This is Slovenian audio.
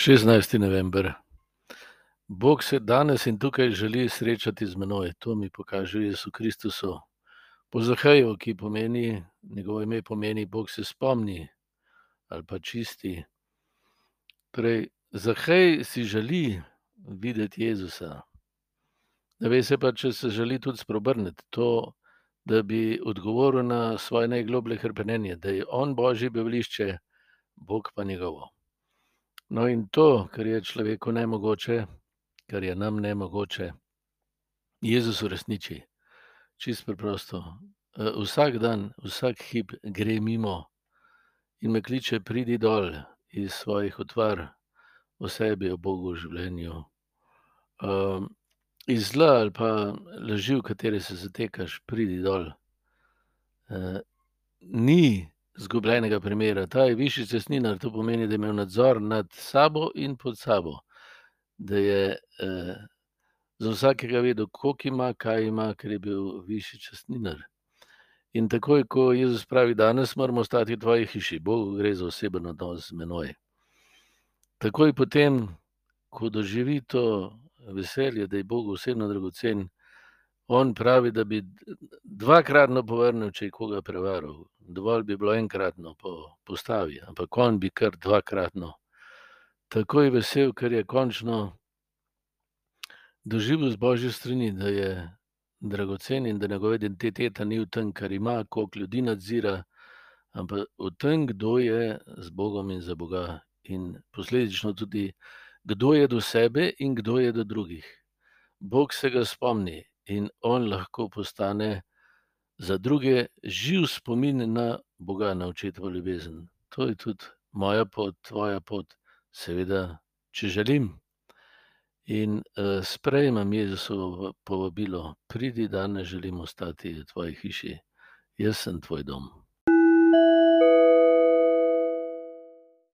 16. november. Bog se danes in tukaj želi srečati z menoj, to mi pokaže Jezus Kristus. Po Zahaju, ki pomeni, njegovo ime pomeni, Bog se spomni ali pa čisti. Torej, Zahaj si želi videti Jezusa. Ne ve se pa, če se želi tudi sprobrniti to, da bi odgovoril na svoje najgloblje hrpenenje, da je on božje bivališče, Bog pa njegovo. No, in to, kar je človeku nemogoče, kar je nam nemogoče, Jezus uresniči. Čisto preprosto. Vsak dan, vsak hip gre mimo in me kliče, pridi dol iz svojih utvar o sebi, o Bogu, o življenju. Um, iz zla ali pa laži, v katere se zatekaš, pridi dol. Uh, ni izgubljenega primera. Ta je višji cestninar, to pomeni, da je imel nadzor nad sabo in pod sabo. Da je eh, za vsakega vedel, koliko ima, kaj ima, ker je bil višji cestninar. In takoj, ko Jezus pravi, danes moramo stati v tvoji hiši, Bog gre za oseben odnos z menoj. Takoj potem, ko doživi to veselje, da je Bog osebno dragocen, on pravi, da bi dvakratno povrnil, če je koga prevaral dovolj bi bilo enkratno po postavi, ampak on bi kar dvakratno. Tako je vesel, ker je končno doživel z božje strani, da je dragocen in da njegova identiteta ni v tem, kar ima, koliko ljudi nadzira, ampak v tem, kdo je z Bogom in za Boga. In posledično tudi, kdo je do sebe in kdo je do drugih. Bog se ga spomni in on lahko postane za druge živ spomin na Boga, na očetovo ljubezen. To je tudi moja pot, tvoja pot, seveda, če želim. In uh, sprejemam Jezusovo povabilo, pridi danes, želim ostati v tvoji hiši, jaz sem tvoj dom.